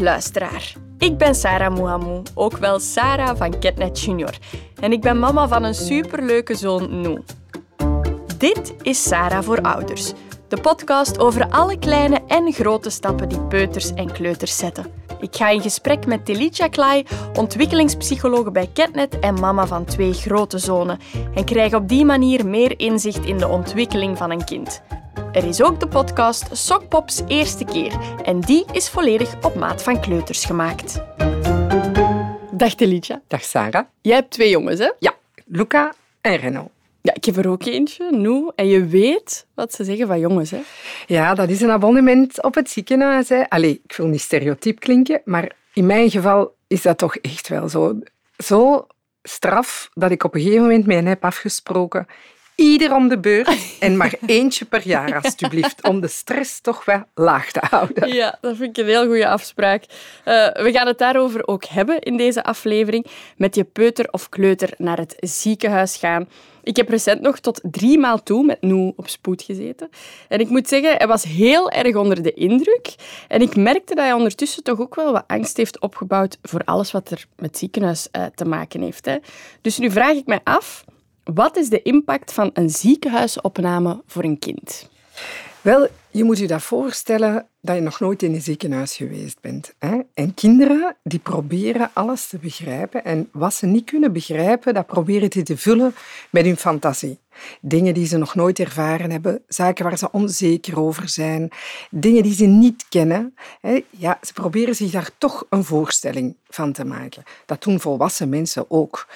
luisteraar. Ik ben Sarah Mouhamou, ook wel Sarah van Ketnet Junior. En ik ben mama van een superleuke zoon, Noe. Dit is Sarah voor Ouders, de podcast over alle kleine en grote stappen die peuters en kleuters zetten. Ik ga in gesprek met Telicia Klai, ontwikkelingspsychologe bij Ketnet en mama van twee grote zonen, en krijg op die manier meer inzicht in de ontwikkeling van een kind. Er is ook de podcast Sokpops Eerste Keer en die is volledig op maat van kleuters gemaakt. Dag Telicia. Dag Sarah. Jij hebt twee jongens, hè? Ja, Luca en Renaud. Ja, ik heb er ook eentje, Noe. En je weet wat ze zeggen van jongens, hè? Ja, dat is een abonnement op het ziekenhuis. Hè. Allee, ik wil niet stereotyp klinken, maar in mijn geval is dat toch echt wel zo. Zo straf dat ik op een gegeven moment met hen heb afgesproken ieder om de beurt en maar eentje per jaar, alstublieft, om de stress toch wel laag te houden. Ja, dat vind ik een heel goede afspraak. Uh, we gaan het daarover ook hebben in deze aflevering. Met je peuter of kleuter naar het ziekenhuis gaan. Ik heb recent nog tot drie maal toe met Noe op spoed gezeten. En ik moet zeggen, hij was heel erg onder de indruk. En ik merkte dat hij ondertussen toch ook wel wat angst heeft opgebouwd voor alles wat er met ziekenhuis uh, te maken heeft. Hè. Dus nu vraag ik mij af, wat is de impact van een ziekenhuisopname voor een kind? Wel, je moet je dat voorstellen dat je nog nooit in een ziekenhuis geweest bent. Hè? En kinderen die proberen alles te begrijpen. En wat ze niet kunnen begrijpen, dat proberen ze te vullen met hun fantasie. Dingen die ze nog nooit ervaren hebben, zaken waar ze onzeker over zijn, dingen die ze niet kennen. Hè? Ja, ze proberen zich daar toch een voorstelling van te maken. Dat doen volwassen mensen ook.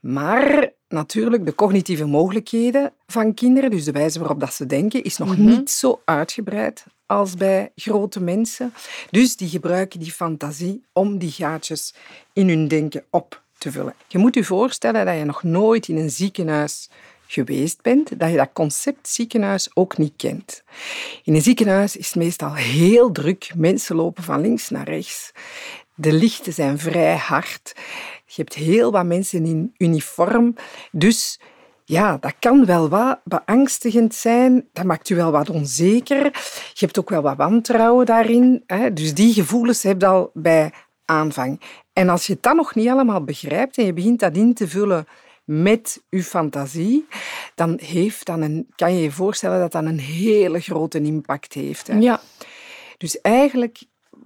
Maar natuurlijk, de cognitieve mogelijkheden van kinderen, dus de wijze waarop dat ze denken, is nog mhm. niet zo uitgebreid als bij grote mensen. Dus die gebruiken die fantasie om die gaatjes in hun denken op te vullen. Je moet je voorstellen dat je nog nooit in een ziekenhuis geweest bent, dat je dat concept ziekenhuis ook niet kent. In een ziekenhuis is het meestal heel druk. Mensen lopen van links naar rechts. De lichten zijn vrij hard. Je hebt heel wat mensen in uniform. Dus ja, dat kan wel wat beangstigend zijn. Dat maakt u wel wat onzeker. Je hebt ook wel wat wantrouwen daarin. Hè? Dus die gevoelens heb je al bij aanvang. En als je dan nog niet allemaal begrijpt en je begint dat in te vullen met je fantasie, dan heeft dan een, kan je je voorstellen dat dat een hele grote impact heeft. Hè? Ja. Dus eigenlijk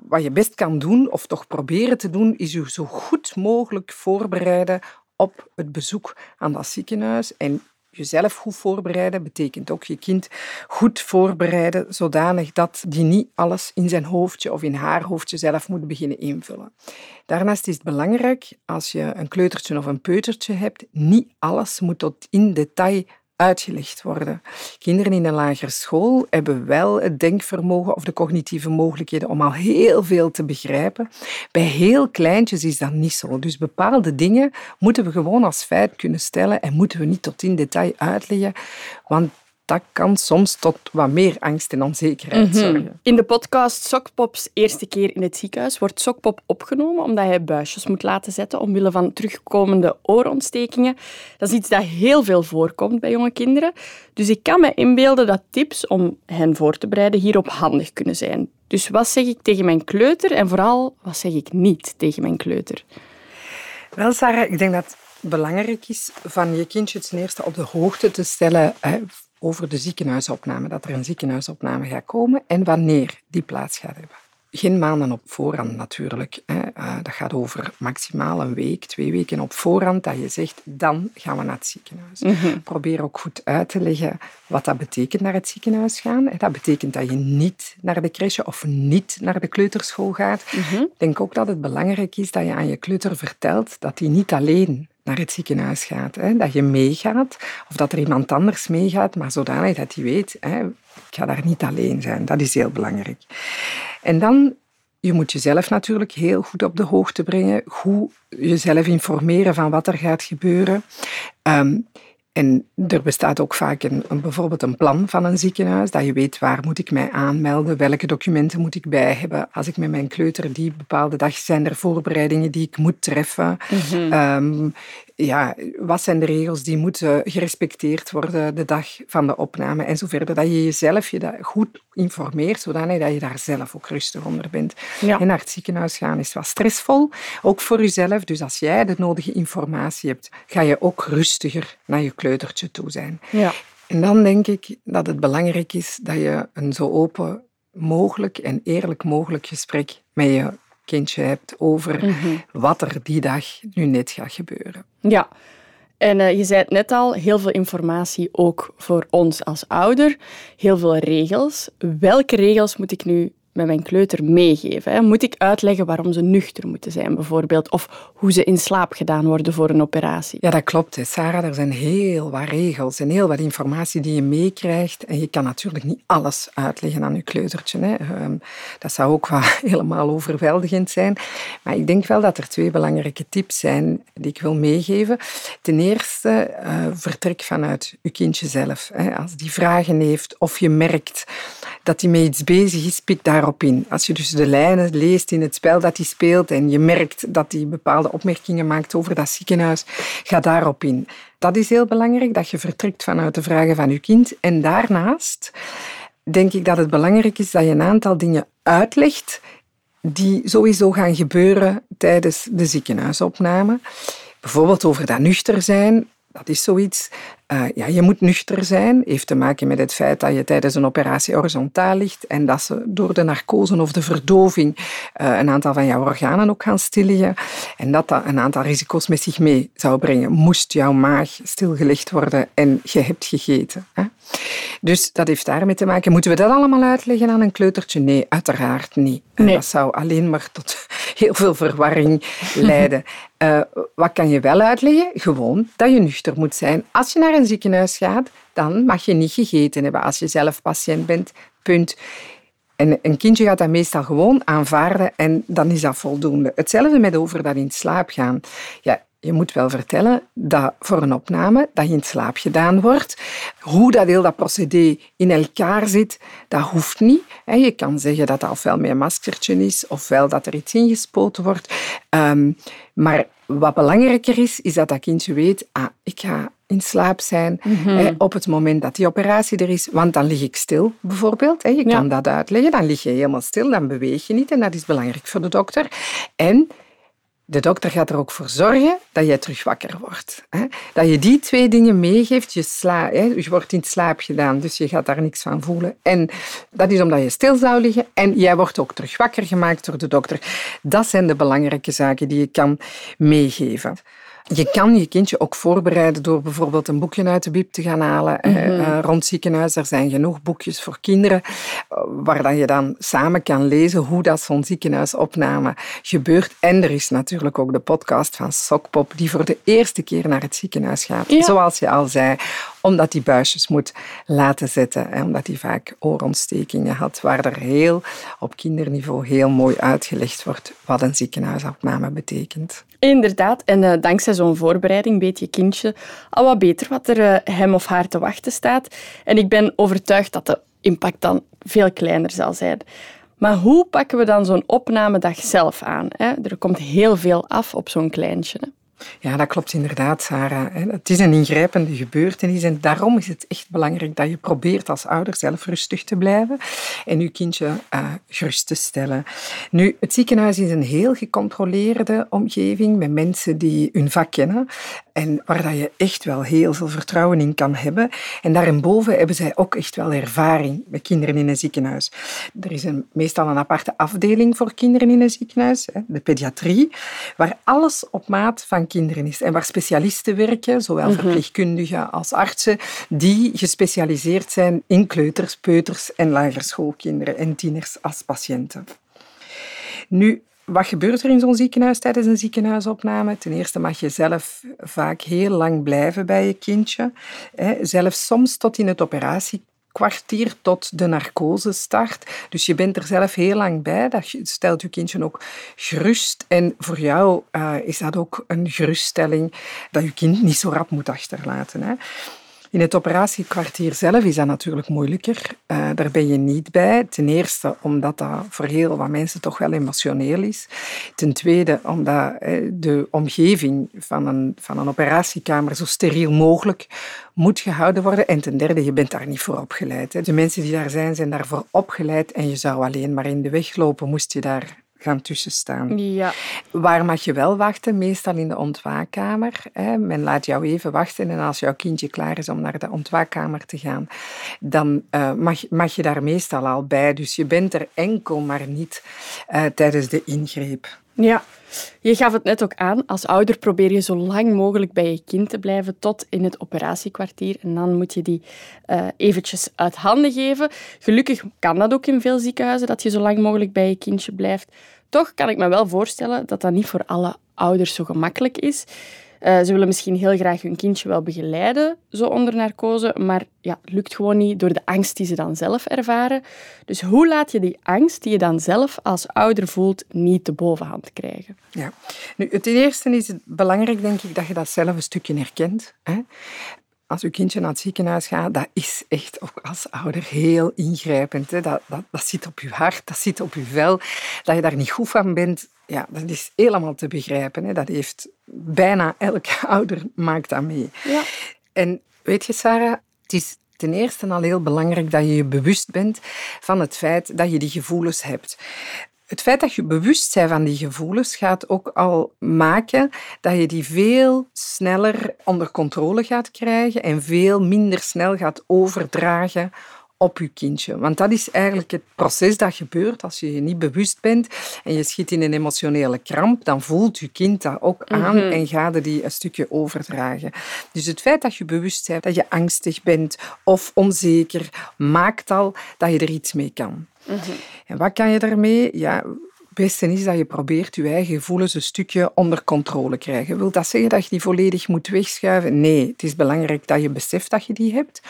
wat je best kan doen, of toch proberen te doen, is je zo goed mogelijk voorbereiden op het bezoek aan dat ziekenhuis. En jezelf goed voorbereiden betekent ook je kind goed voorbereiden, zodanig dat die niet alles in zijn hoofdje of in haar hoofdje zelf moet beginnen invullen. Daarnaast is het belangrijk, als je een kleutertje of een peutertje hebt, niet alles moet tot in detail uitgelegd worden. Kinderen in een lagere school hebben wel het denkvermogen of de cognitieve mogelijkheden om al heel veel te begrijpen. Bij heel kleintjes is dat niet zo. Dus bepaalde dingen moeten we gewoon als feit kunnen stellen en moeten we niet tot in detail uitleggen, want dat kan soms tot wat meer angst en onzekerheid mhm. zorgen. In de podcast Sokpops eerste keer in het ziekenhuis wordt Sokpop opgenomen omdat hij buisjes moet laten zetten omwille van terugkomende oorontstekingen. Dat is iets dat heel veel voorkomt bij jonge kinderen. Dus ik kan me inbeelden dat tips om hen voor te bereiden hierop handig kunnen zijn. Dus wat zeg ik tegen mijn kleuter en vooral wat zeg ik niet tegen mijn kleuter? Wel, Sarah, ik denk dat het belangrijk is van je kindje ten eerste op de hoogte te stellen over de ziekenhuisopname, dat er een ziekenhuisopname gaat komen en wanneer die plaats gaat hebben. Geen maanden op voorhand natuurlijk. Hè. Eh, dat gaat over maximaal een week, twee weken op voorhand, dat je zegt, dan gaan we naar het ziekenhuis. Mhm. Probeer ook goed uit te leggen wat dat betekent naar het ziekenhuis gaan. Dat betekent dat je niet naar de crèche of niet naar de kleuterschool gaat. Mhm. Ik denk ook dat het belangrijk is dat je aan je kleuter vertelt dat hij niet alleen naar het ziekenhuis gaat. Hè? Dat je meegaat of dat er iemand anders meegaat, maar zodanig dat hij weet, hè, ik ga daar niet alleen zijn. Dat is heel belangrijk. En dan, je moet jezelf natuurlijk heel goed op de hoogte brengen, goed jezelf informeren van wat er gaat gebeuren. Ehm, en er bestaat ook vaak een, een, bijvoorbeeld een plan van een ziekenhuis, dat je weet waar moet ik mij aanmelden, welke documenten moet ik bij hebben. Als ik met mijn kleuter die bepaalde dag zijn er voorbereidingen die ik moet treffen. Mhm. Ehm, ja, wat zijn de regels die moeten gerespecteerd worden de dag van de opname en zo verder. Dat je jezelf je dat goed informeert, zodanig dat je daar zelf ook rustig onder bent. En naar het ziekenhuis gaan is wat stressvol, ook voor jezelf. Dus als jij de nodige informatie hebt, ga je ook rustiger naar je kleutertje toe zijn. Ja. En dan denk ik dat het belangrijk is dat je een zo open mogelijk en eerlijk mogelijk gesprek met je kindje hebt over mhm. wat er die dag nu net gaat gebeuren. Ja, en uh, je zei het net al, heel veel informatie ook voor ons als ouder, heel veel regels. Welke regels moet ik nu met mijn kleuter meegeven? Hè? Moet ik uitleggen waarom ze nuchter moeten zijn, bijvoorbeeld? Of hoe ze in slaap gedaan worden voor een operatie? Ja, dat klopt. Hè. Sarah, er zijn heel wat regels en heel wat informatie die je meekrijgt. En je kan natuurlijk niet alles uitleggen aan je kleutertje. Hè. Ehm, dat zou ook wel helemaal overweldigend zijn. Maar ik denk wel dat er twee belangrijke tips zijn die ik wil meegeven. Ten eerste, uh, vertrek vanuit je kindje zelf. Als die vragen heeft of je merkt dat hij met iets bezig is, pik daarop in. Als je dus de lijnen leest in het spel dat hij speelt en je merkt dat hij bepaalde opmerkingen maakt over dat ziekenhuis, ga daarop in. Dat is heel belangrijk, dat je vertrekt vanuit de vragen van je kind. En daarnaast denk ik dat het belangrijk is dat je een aantal dingen uitlegt die sowieso gaan gebeuren tijdens de ziekenhuisopname. Bijvoorbeeld over dat nuchter zijn. Dat is zoiets. Uh, ja, je moet nuchter zijn. Heeft te maken met het feit dat je tijdens een operatie horizontaal ligt en dat ze door de narcose of de verdoving uh, een aantal van jouw organen ook gaan stilliggen. En dat dat een aantal risico's met zich mee zou brengen. Moest jouw maag stilgelegd worden en je hebt gegeten. Hè? Dus dat heeft daarmee te maken. Moeten we dat allemaal uitleggen aan een kleutertje? Nee, uiteraard niet. Nee. Dat zou alleen maar tot heel veel verwarring leiden. Uh, wat kan je wel uitleggen? Gewoon dat je nuchter moet zijn. Als je naar een ziekenhuis gaat, dan mag je niet gegeten hebben als je zelf patiënt bent. Punt. En een kindje gaat dat meestal gewoon aanvaarden en dan is dat voldoende. Hetzelfde met over dat in slaap gaan. Ja, je moet wel vertellen dat voor een opname dat je in slaap gedaan wordt. Hoe dat heel dat procedé in elkaar zit, dat hoeft niet. Je kan zeggen dat dat ofwel met een maskertje is, ofwel dat er iets ingespoten wordt. Ehm, maar wat belangrijker is, is dat dat kindje weet, ah, ik ga in slaap zijn mhm. op het moment dat die operatie er is, want dan lig ik stil, bijvoorbeeld. Je kan dat uitleggen, dan lig je helemaal stil, dan beweeg je niet en dat is belangrijk voor de dokter. En de dokter gaat er ook voor zorgen dat je terug wakker wordt. Dat je die twee dingen meegeeft. Je, sla, je wordt in slaap gedaan, dus je gaat daar niks van voelen. En dat is omdat je stil zou liggen. En jij wordt ook terug wakker gemaakt door de dokter. Dat zijn de belangrijke zaken die je kan meegeven. Je kan je kindje ook voorbereiden door bijvoorbeeld een boekje uit de bib te gaan halen. Mm -hmm. rond ziekenhuis, er zijn genoeg boekjes voor kinderen eh, waar dan je dan samen kan lezen hoe dat zo'n ziekenhuisopname gebeurt. En er is natuurlijk ook de podcast van Sokpop die voor de eerste keer naar het ziekenhuis gaat. Zoals je al zei, omdat hij buisjes moet laten zetten. Hè, omdat hij vaak oorontstekingen had, waar er heel op kinderniveau heel mooi uitgelegd wordt wat een ziekenhuisopname betekent. Inderdaad, en uh, dankzij zo'n voorbereiding weet je kindje al wat beter wat er uh, hem of haar te wachten staat. En ik ben overtuigd dat de impact dan veel kleiner zal zijn. Maar hoe pakken we dan zo'n opnamedag zelf aan? Hè? Er komt heel veel af op zo'n kleintje. Ja, dat klopt inderdaad, Sarah. Het is een ingrijpende gebeurtenis en daarom is het echt belangrijk dat je probeert als ouder zelf rustig te blijven en je kindje uh, gerust te stellen. Nu, het ziekenhuis is een heel gecontroleerde omgeving met mensen die hun vak kennen en waar dat je echt wel heel veel vertrouwen in kan hebben. En daarboven hebben zij ook echt wel ervaring met kinderen in een ziekenhuis. Er is een, meestal een aparte afdeling voor kinderen in een ziekenhuis, de pediatrie, waar alles op maat van kinderen is en waar specialisten werken, zowel mhm. verpleegkundigen als artsen, die gespecialiseerd zijn in kleuters, peuters en lagerschoolkinderen en tieners als patiënten. Nu, wat gebeurt er in zo'n ziekenhuis tijdens een ziekenhuisopname? Ten eerste mag je zelf vaak heel lang blijven bij je kindje. Zelfs soms tot in het operatiekwartier tot de narcose start. Dus je bent er zelf heel lang bij. Dat stelt je kindje ook gerust. En voor jou uh, is dat ook een geruststelling dat je kind niet zo rap moet achterlaten. Hè. In het operatiekwartier zelf is dat natuurlijk moeilijker. Uh, daar ben je niet bij. Ten eerste omdat dat voor heel wat mensen toch wel emotioneel is. Ten tweede omdat uh, de omgeving van een, van een operatiekamer zo steriel mogelijk moet gehouden worden. En ten derde, je bent daar niet voor opgeleid. De mensen die daar zijn, zijn daarvoor opgeleid en je zou alleen maar in de weg lopen, moest je daar gaan tussenstaan. Ja. Waar mag je wel wachten? Meestal in de ontwaakkamer. Hè. Men laat jou even wachten en als jouw kindje klaar is om naar de ontwaakkamer te gaan, dan uh, mag, mag je daar meestal al bij. Dus je bent er enkel, maar niet uh, tijdens de ingreep. Ja, je gaf het net ook aan. Als ouder probeer je zo lang mogelijk bij je kind te blijven tot in het operatiekwartier. En dan moet je die uh, eventjes uit handen geven. Gelukkig kan dat ook in veel ziekenhuizen, dat je zo lang mogelijk bij je kindje blijft. Toch kan ik me wel voorstellen dat dat niet voor alle ouders zo gemakkelijk is. Uh, ze willen misschien heel graag hun kindje wel begeleiden, zo onder narcose, maar ja, het lukt gewoon niet door de angst die ze dan zelf ervaren. Dus hoe laat je die angst die je dan zelf als ouder voelt niet de bovenhand krijgen? Ja, nu, ten eerste is het belangrijk, denk ik, dat je dat zelf een stukje herkent. Hè? Als uw kindje naar het ziekenhuis gaat, dat is echt ook als ouder heel ingrijpend. Hè. Dat, dat, dat zit op je hart, dat zit op je vel. Dat je daar niet goed van bent, ja, dat is helemaal te begrijpen. Hè. Dat heeft bijna elke ouder maakt dat mee. Ja. En weet je, Sarah, het is ten eerste al heel belangrijk dat je je bewust bent van het feit dat je die gevoelens hebt. Het feit dat je bewust bent van die gevoelens gaat ook al maken dat je die veel sneller onder controle gaat krijgen en veel minder snel gaat overdragen op je kindje. Want dat is eigenlijk het proces dat gebeurt als je je niet bewust bent en je schiet in een emotionele kramp, dan voelt je kind dat ook aan mhm. en gaat die een stukje overdragen. Dus het feit dat je bewust bent dat je angstig bent of onzeker, maakt al dat je er iets mee kan. Mhm. En wat kan je daarmee? Ja, beste is dat je probeert je eigen gevoelens een stukje onder controle krijgen. Wil dat zeggen dat je die volledig moet wegschuiven? Nee, het is belangrijk dat je beseft dat je die hebt.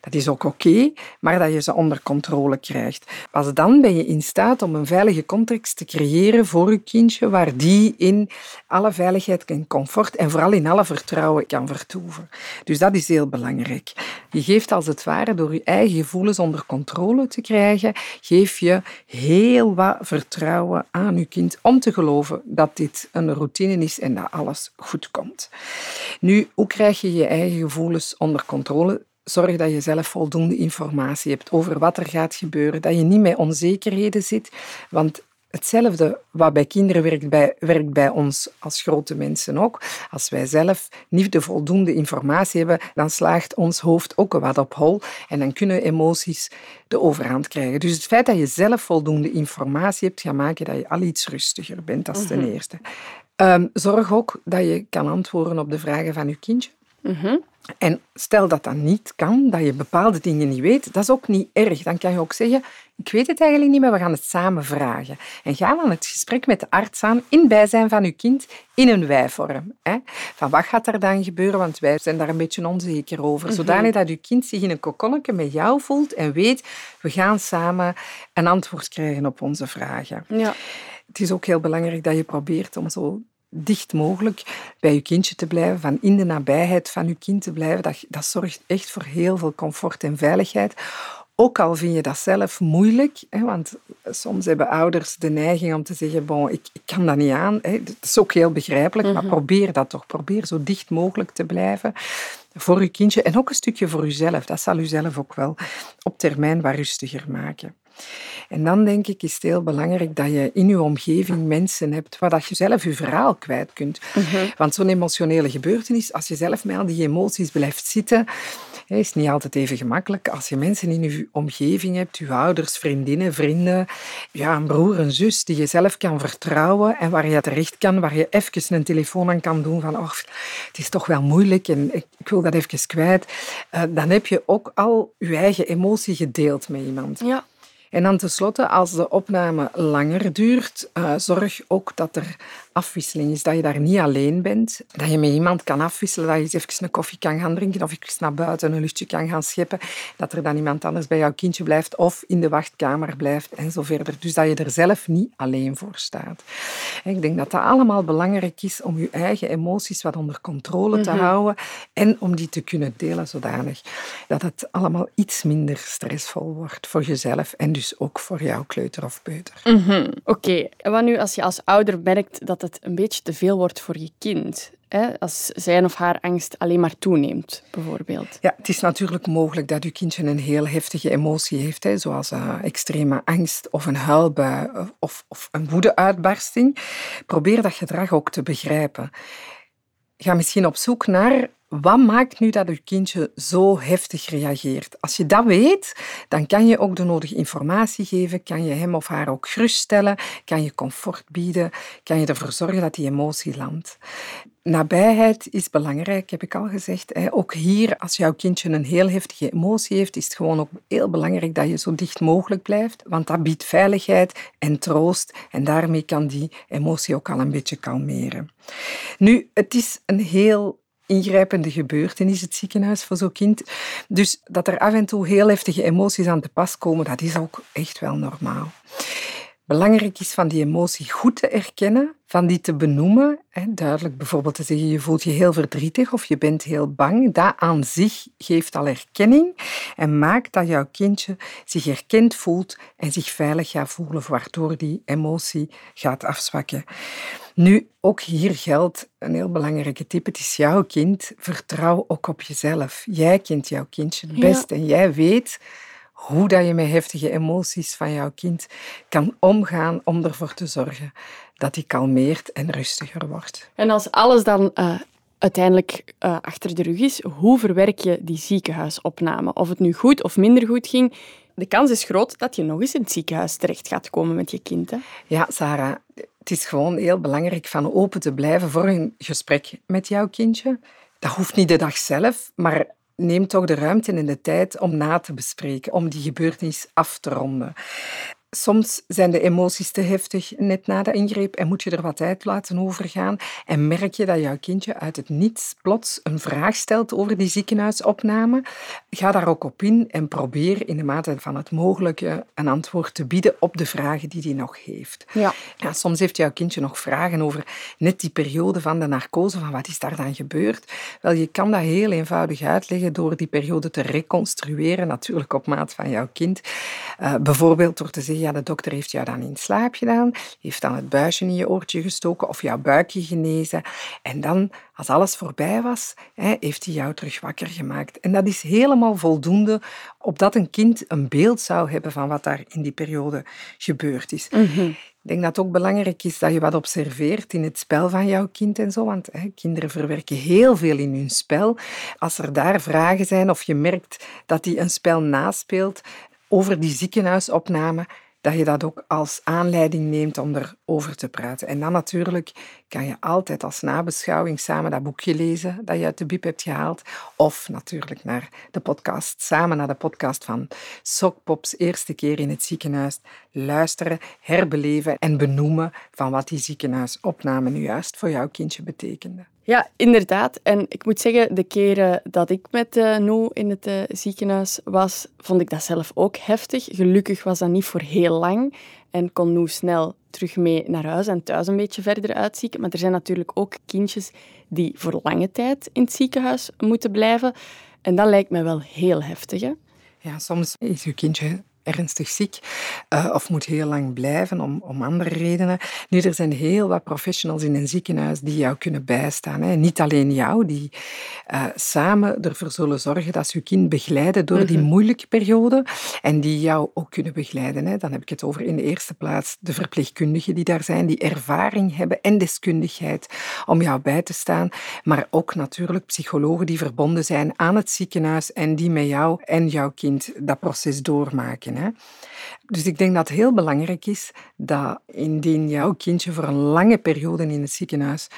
Dat is ook oké, maar dat je ze onder controle krijgt. Pas dan ben je in staat om een veilige context te creëren voor je kindje, waar die in alle veiligheid en comfort en vooral in alle vertrouwen kan vertoeven. Dus dat is heel belangrijk. Je geeft als het ware, door je eigen gevoelens onder controle te krijgen, geef je heel wat vertrouwen aan je kind om te geloven dat dit een routine is en dat alles goed komt. Nu, hoe krijg je je eigen gevoelens onder controle? Zorg dat je zelf voldoende informatie hebt over wat er gaat gebeuren, dat je niet met onzekerheden zit, want Hetzelfde wat bij kinderen werkt bij, werkt bij ons als grote mensen ook. Als wij zelf niet de voldoende informatie hebben, dan slaagt ons hoofd ook wat op hol en dan kunnen emoties de overhand krijgen. Dus het feit dat je zelf voldoende informatie hebt, gaat maken dat je al iets rustiger bent, dat is ten mhm. eerste. Um, zorg ook dat je kan antwoorden op de vragen van je kindje. En stel dat dat niet kan, dat je bepaalde dingen niet weet, dat is ook niet erg. Dan kan je ook zeggen, ik weet het eigenlijk niet, maar we gaan het samen vragen. En ga dan het gesprek met de arts aan in bijzijn van je kind in een wij-vorm. Van wat gaat er dan gebeuren? Want wij zijn daar een beetje onzeker over. Mhm. Zodanig dat je kind zich in een kokonnetje met jou voelt en weet, we gaan samen een antwoord krijgen op onze vragen. Ja. Het is ook heel belangrijk dat je probeert om zo dicht mogelijk bij je kindje te blijven, van in de nabijheid van je kind te blijven. Dat, dat zorgt echt voor heel veel comfort en veiligheid. Ook al vind je dat zelf moeilijk, hè, want soms hebben ouders de neiging om te zeggen, bon, ik, ik kan dat niet aan. Hè. Dat is ook heel begrijpelijk, maar mhm. probeer dat toch. Probeer zo dicht mogelijk te blijven voor je kindje en ook een stukje voor jezelf. Dat zal jezelf ook wel op termijn wat rustiger maken. En dan denk ik is het heel belangrijk dat je in je omgeving mensen hebt waar dat je zelf je verhaal kwijt kunt. Mhm. Want zo'n emotionele gebeurtenis, als je zelf met al die emoties blijft zitten, is niet altijd even gemakkelijk. Als je mensen in je omgeving hebt, je ouders, vriendinnen, vrienden, ja, een broer, een zus, die je zelf kan vertrouwen en waar je terecht kan, waar je even een telefoon aan kan doen van oh, het is toch wel moeilijk en ik, wil dat even kwijt, uh, dan heb je ook al je eigen emotie gedeeld met iemand. Ja. En dan tenslotte, als de opname langer duurt, uh, zorg ook dat er afwisseling is. Dat je daar niet alleen bent. Dat je met iemand kan afwisselen. Dat je eens even een koffie kan gaan drinken of even naar buiten een luchtje kan gaan scheppen. Dat er dan iemand anders bij jouw kindje blijft of in de wachtkamer blijft en zo verder. Dus dat je er zelf niet alleen voor staat. Ik denk dat dat allemaal belangrijk is om je eigen emoties wat onder controle te mhm. houden en om die te kunnen delen zodanig dat het allemaal iets minder stressvol wordt voor jezelf en dus ook voor jouw kleuter of peuter. Mhm. Oké, en wat nu als je als ouder merkt dat het een beetje te veel wordt voor je kind? Hè? Als zijn of haar angst alleen maar toeneemt, bijvoorbeeld. Ja, het is natuurlijk mogelijk dat je kindje een heel heftige emotie heeft, hè, zoals uh, extreme angst of een huilbui of, of een woedeuitbarsting. Probeer dat gedrag ook te begrijpen. Ga misschien op zoek naar wat maakt nu dat je kindje zo heftig reageert? Als je dat weet, dan kan je ook de nodige informatie geven, kan je hem of haar ook geruststellen, kan je comfort bieden, kan je ervoor zorgen dat die emotie landt. Nabijheid is belangrijk, heb ik al gezegd. Ook hier, als jouw kindje een heel heftige emotie heeft, is het gewoon ook heel belangrijk dat je zo dicht mogelijk blijft, want dat biedt veiligheid en troost en daarmee kan die emotie ook al een beetje kalmeren. Nu, het is een heel ingrijpende gebeurtenis, het ziekenhuis voor zo'n kind. Dus dat er af en toe heel heftige emoties aan te pas komen, dat is ook echt wel normaal. Belangrijk is van die emotie goed te erkennen, van die te benoemen. Duidelijk bijvoorbeeld te zeggen, je voelt je heel verdrietig of je bent heel bang. Dat aan zich geeft al erkenning en maakt dat jouw kindje zich erkend voelt en zich veilig gaat voelen, waardoor die emotie gaat afzwakken. Nu, ook hier geldt een heel belangrijke tip. Het is jouw kind. Vertrouw ook op jezelf. Jij kent jouw kindje het best en jij weet hoe dat je met heftige emoties van jouw kind kan omgaan om ervoor te zorgen dat hij kalmeert en rustiger wordt. En als alles dan uh, uiteindelijk uh, achter de rug is, hoe verwerk je die ziekenhuisopname? Of het nu goed of minder goed ging, de kans is groot dat je nog eens in het ziekenhuis terecht gaat komen met je kind. Hè? Ja, Sarah, het is gewoon heel belangrijk van open te blijven voor een gesprek met jouw kindje. Dat hoeft niet de dag zelf, maar neem toch de ruimte en de tijd om na te bespreken, om die gebeurtenis af te ronden. Soms zijn de emoties te heftig net na de ingreep en moet je er wat tijd laten overgaan. En merk je dat jouw kindje uit het niets plots een vraag stelt over die ziekenhuisopname. Ga daar ook op in en probeer in de mate van het mogelijke een antwoord te bieden op de vragen die hij nog heeft. Ja. ja. soms heeft jouw kindje nog vragen over net die periode van de narcose, van wat is daar dan gebeurd. Wel, je kan dat heel eenvoudig uitleggen door die periode te reconstrueren, natuurlijk op maat van jouw kind. Uh, bijvoorbeeld door te zeggen ja, de dokter heeft jou dan in slaap gedaan, heeft dan het buisje in je oortje gestoken of jouw buikje genezen. En dan, als alles voorbij was, heeft hij jou terug wakker gemaakt. En dat is helemaal voldoende opdat een kind een beeld zou hebben van wat daar in die periode gebeurd is. Mhm. Ik denk dat het ook belangrijk is dat je wat observeert in het spel van jouw kind en zo. Want hè, kinderen verwerken heel veel in hun spel. Als er daar vragen zijn of je merkt dat hij een spel naspeelt over die ziekenhuisopname, dat je dat ook als aanleiding neemt om erover te praten. En dan natuurlijk kan je altijd als nabeschouwing samen dat boekje lezen dat je uit de bib hebt gehaald. Of natuurlijk naar de podcast, samen naar de podcast van Sokpops eerste keer in het ziekenhuis luisteren, herbeleven en benoemen van wat die ziekenhuisopname nu juist voor jouw kindje betekende. Ja, inderdaad. En ik moet zeggen, de keren dat ik met uh, in het uh, ziekenhuis was, vond ik dat zelf ook heftig. Gelukkig was dat niet voor heel lang en kon Noe snel terug mee naar huis en thuis een beetje verder uitzieken. Maar er zijn natuurlijk ook kindjes die voor lange tijd in het ziekenhuis moeten blijven. En dat lijkt mij wel heel heftig. Hè? Ja, soms is je kindje ernstig ziek uh, of moet heel lang blijven om, om andere redenen. Nu, er zijn heel wat professionals in een ziekenhuis die jou kunnen bijstaan. Hè. Niet alleen jou, die uh, samen ervoor zullen zorgen dat ze je kind begeleiden door die mhm. moeilijke periode en die jou ook kunnen begeleiden. Hè. Dan heb ik het over in de eerste plaats de verpleegkundigen die daar zijn, die ervaring hebben en deskundigheid om jou bij te staan, maar ook natuurlijk psychologen die verbonden zijn aan het ziekenhuis en die met jou en jouw kind dat proces doormaken. Hè. Dus ik denk dat het heel belangrijk is dat indien jouw kindje voor een lange periode in het ziekenhuis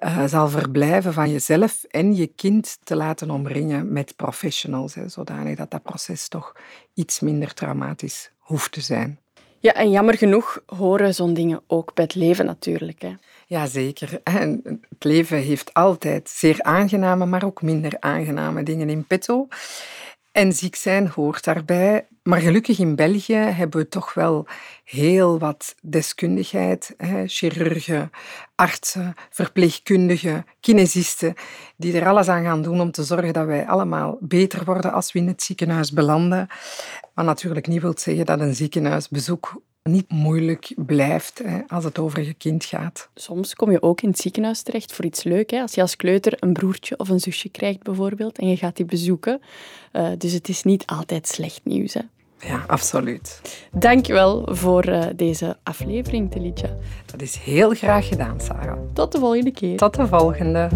uh, zal verblijven, van jezelf en je kind te laten omringen met professionals, hè, zodanig dat dat proces toch iets minder traumatisch hoeft te zijn. Ja, en jammer genoeg horen zo'n dingen ook bij het leven natuurlijk. Hè. Jazeker. En het leven heeft altijd zeer aangename, maar ook minder aangename dingen in petto. En ziek zijn hoort daarbij. Maar gelukkig in België hebben we toch wel heel wat deskundigheid. Hè? Chirurgen, artsen, verpleegkundigen, kinesisten, die er alles aan gaan doen om te zorgen dat wij allemaal beter worden als we in het ziekenhuis belanden. Wat natuurlijk niet wil zeggen dat een ziekenhuisbezoek niet moeilijk blijft hè, als het over je kind gaat. Soms kom je ook in het ziekenhuis terecht voor iets leuks. Als je als kleuter een broertje of een zusje krijgt bijvoorbeeld en je gaat die bezoeken. Uh, dus het is niet altijd slecht nieuws. Hè. Ja, absoluut. Dankjewel voor uh, deze aflevering, Telitja. Dat is heel graag gedaan, Sarah. Tot de volgende keer. Tot de volgende.